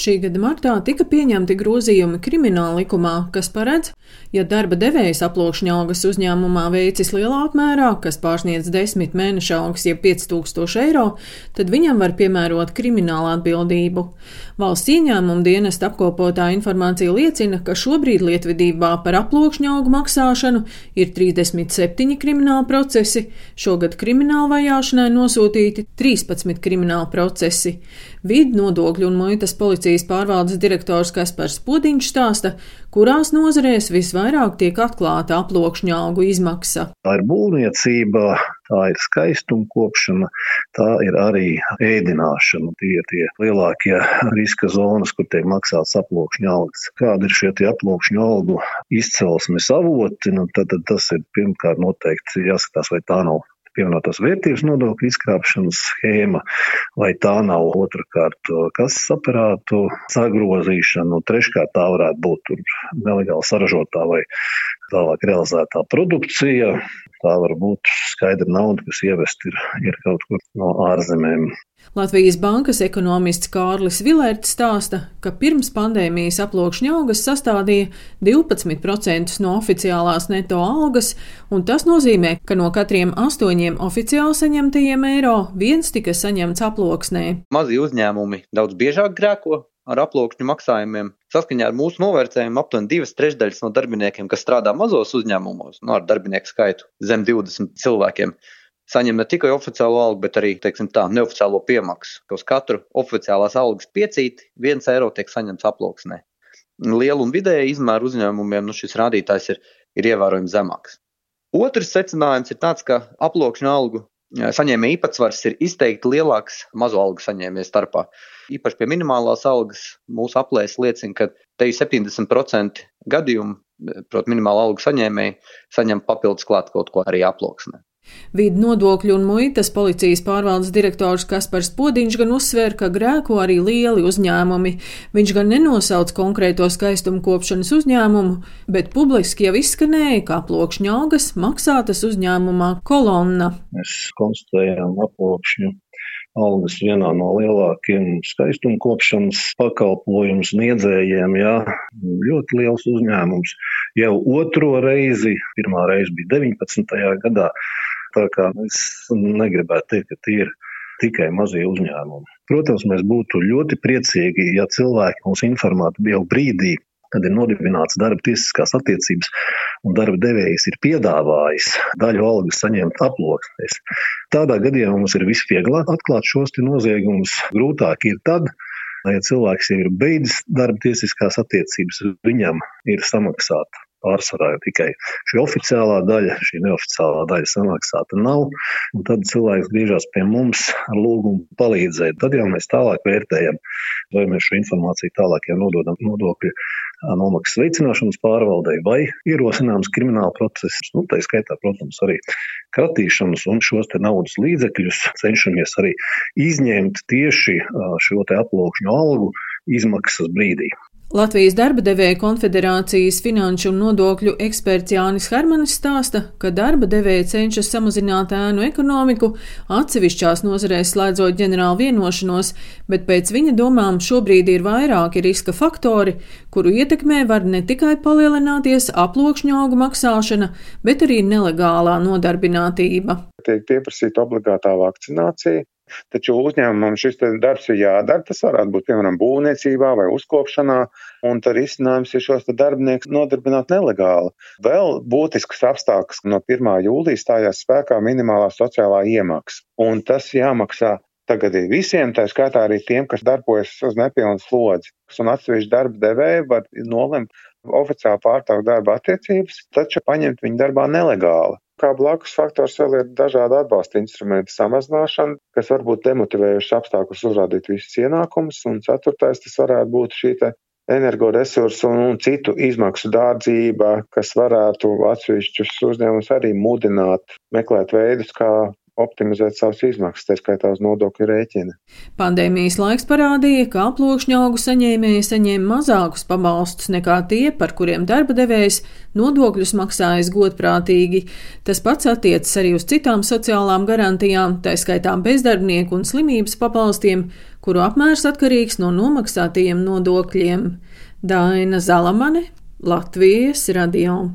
Šī gada martā tika pieņemti grozījumi krimināla likumā, kas paredz, ja darba devējs aploksņa algas uzņēmumā veicis lielā apmērā, kas pārsniedz 10 mēneša algas, jeb 5000 eiro, tad viņam var piemērot kriminālu atbildību. Valsts ieņēmuma dienesta apkopotā informācija liecina, ka šobrīd lietvedībā par aploksņa algu maksāšanu ir 37 krimināla procesi, šogad krimināla vajāšanai nosūtīti 13 krimināla procesi. Vidu nodokļu un muitas policijas pārvaldes direktors Kaspars Podiņš stāsta, kurās nozarēs visvairāk tiek atklāta aploksņa augu izmaksa. Tā ir būvniecība, tā ir skaistumkopšana, tā ir arī ēdināšana. Tie ir tie lielākie riska zonas, kur tiek maksāts aploksņa algas. Kāda ir šie aploksņa algu izcelsmes avoti? Nu, tad, tad tas ir pirmkārt noteikti jāskatās, vai tā nav pievienotās vērtības nodokļu izkrāpšanas schēma, vai tā nav otrkārt kases aparātu sagrozīšana, un treškārt tā varētu būt nelegāli saražotā vai tālāk realizētā produkcija. Tā var būt skaidra nauda, kas ievest ir, ir kaut kur no ārzemēm. Latvijas bankas ekonomists Kārlis Vilērts stāsta, ka pirms pandēmijas aploksņa algas sastādīja 12% no oficiālās neto algas, un tas nozīmē, ka no katriem astoņiem oficiāli saņemtajiem eiro viens tika saņemts aploksnē. Mazie uzņēmumi daudz biežāk grēko ar aploksņu maksājumiem. Saskaņā ar mūsu novērtējumu aptuveni divas trešdaļas no darbiniekiem, kas strādā mazos uzņēmumos, no nu, ar darbinieku skaitu zem 20 cilvēkiem, saņem ne tikai oficiālo algu, bet arī tā, neoficiālo piemaksu. Uz katru oficiālās algas piecīti viens eiro tiek saņemts aploksnē. Lielu un vidēju izmēru uzņēmumiem nu, šis rādītājs ir, ir ievērojami zemāks. Otrs secinājums ir tāds, ka aploksņa algu saņēmēja īpatsvars ir izteikti lielāks mazo algu saņēmēju starpā. Īpaši pie minimālās algas mūsu aplēses liecina, ka te ir 70% gadījumu, protams, minimāla algu saņēmēji saņem papildus klāt kaut ko arī aploksnē. Vidu nodokļu un muitas policijas pārvaldes direktors Kaspars Podiņš gan uzsver, ka grēko arī lieli uzņēmumi. Viņš gan nenosauc konkrēto skaistumu kopšanas uzņēmumu, bet publiski jau izskanēja, kā plokšņa algas maksātas uzņēmumā kolonna. Mēs konstatējām aploksņu algas vienā no lielākiem skaistumkopšanas pakalpojumu sniedzējiem. Jā, ļoti liels uzņēmums. Jau otro reizi, pirmā reize bija 19. gadā, Tā kā es negribētu teikt, ka tie ir tikai mazie uzņēmumi. Protams, mēs būtu ļoti priecīgi, ja cilvēki mūs informētu jau brīdī, kad ir nodibināts darba tiesiskās attiecības, un darba devējs ir piedāvājis daļu algas saņemt aploksnēs. Tādā gadījumā mums ir visvieglāk atklāt šos noziegumus. Grūtāk ir tad, ja cilvēks jau ir beidzis darba tiesiskās attiecības, viņam ir samaksāta pārsvarā tikai šī oficiālā daļa, šī neoficiālā daļa samaksāta nav. Tad cilvēks griežas pie mums ar lūgumu palīdzēt. Tad jau mēs tālāk vērtējam, vai mēs šo informāciju tālāk jau nododam nodokļu nomaksas veicināšanas pārvaldei vai ierosināms krimināla process. Nu, tā skaitā, protams, arī kratīšanas un šos naudas līdzekļus cenšamies arī izņemt tieši šo aplūkšņu algu izmaksas brīdī. Latvijas darba devēja konfederācijas finanšu un nodokļu eksperts Jānis Hermanis stāsta, ka darba devēja cenšas samazināt ēnu ekonomiku, atsevišķās nozarēs slēdzot ģenerālu vienošanos, bet pēc viņa domām šobrīd ir vairāki riska faktori, kuru ietekmē var ne tikai palielināties aploksņu augu maksāšana, bet arī nelegālā nodarbinātība. Tiek pieprasīta obligātā vakcinācija, Taču uzņēmumam šis darbs ir jādara. Tas varētu būt piemēram būvniecībā vai uzkopšanā, un tad risinājums ir šos darbiniekus nodarbināt nelegāli. Vēl būtisks apstākļus no 1. jūlijas stājās spēkā minimālā sociālā iemaksa, un tas jāmaksā tagad ir visiem, tā skaitā arī tiem, kas darbojas uz nepilnu slodzi. Un atsevišķi darba devēji var nolemt oficiāli pārtraukt darba attiecības, taču paņemt viņu darbā nelegāli. Kā blakus faktors vēl ir dažādi atbalsta instrumenti samazināšana, kas var būt demotivējuši apstākļus uzrādīt visus ienākumus, un ceturtais tas varētu būt šī energoresursu un, un citu izmaksu dārdzība, kas varētu atsevišķus uzņēmumus arī mudināt meklēt veidus, kā optimizēt savas izmaksas, tā skaitā uz nodokļu rēķina. Pandēmijas laiks parādīja, ka aploksņa augu saņēmēji saņēma mazākus pabalstus nekā tie, par kuriem darba devējs nodokļus maksājas godprātīgi. Tas pats attiecas arī uz citām sociālām garantijām, tā skaitā bezdarbnieku un slimības pabalstiem, kuru apmērs atkarīgs no nomaksātajiem nodokļiem. Daina Zalamane, Latvijas radio.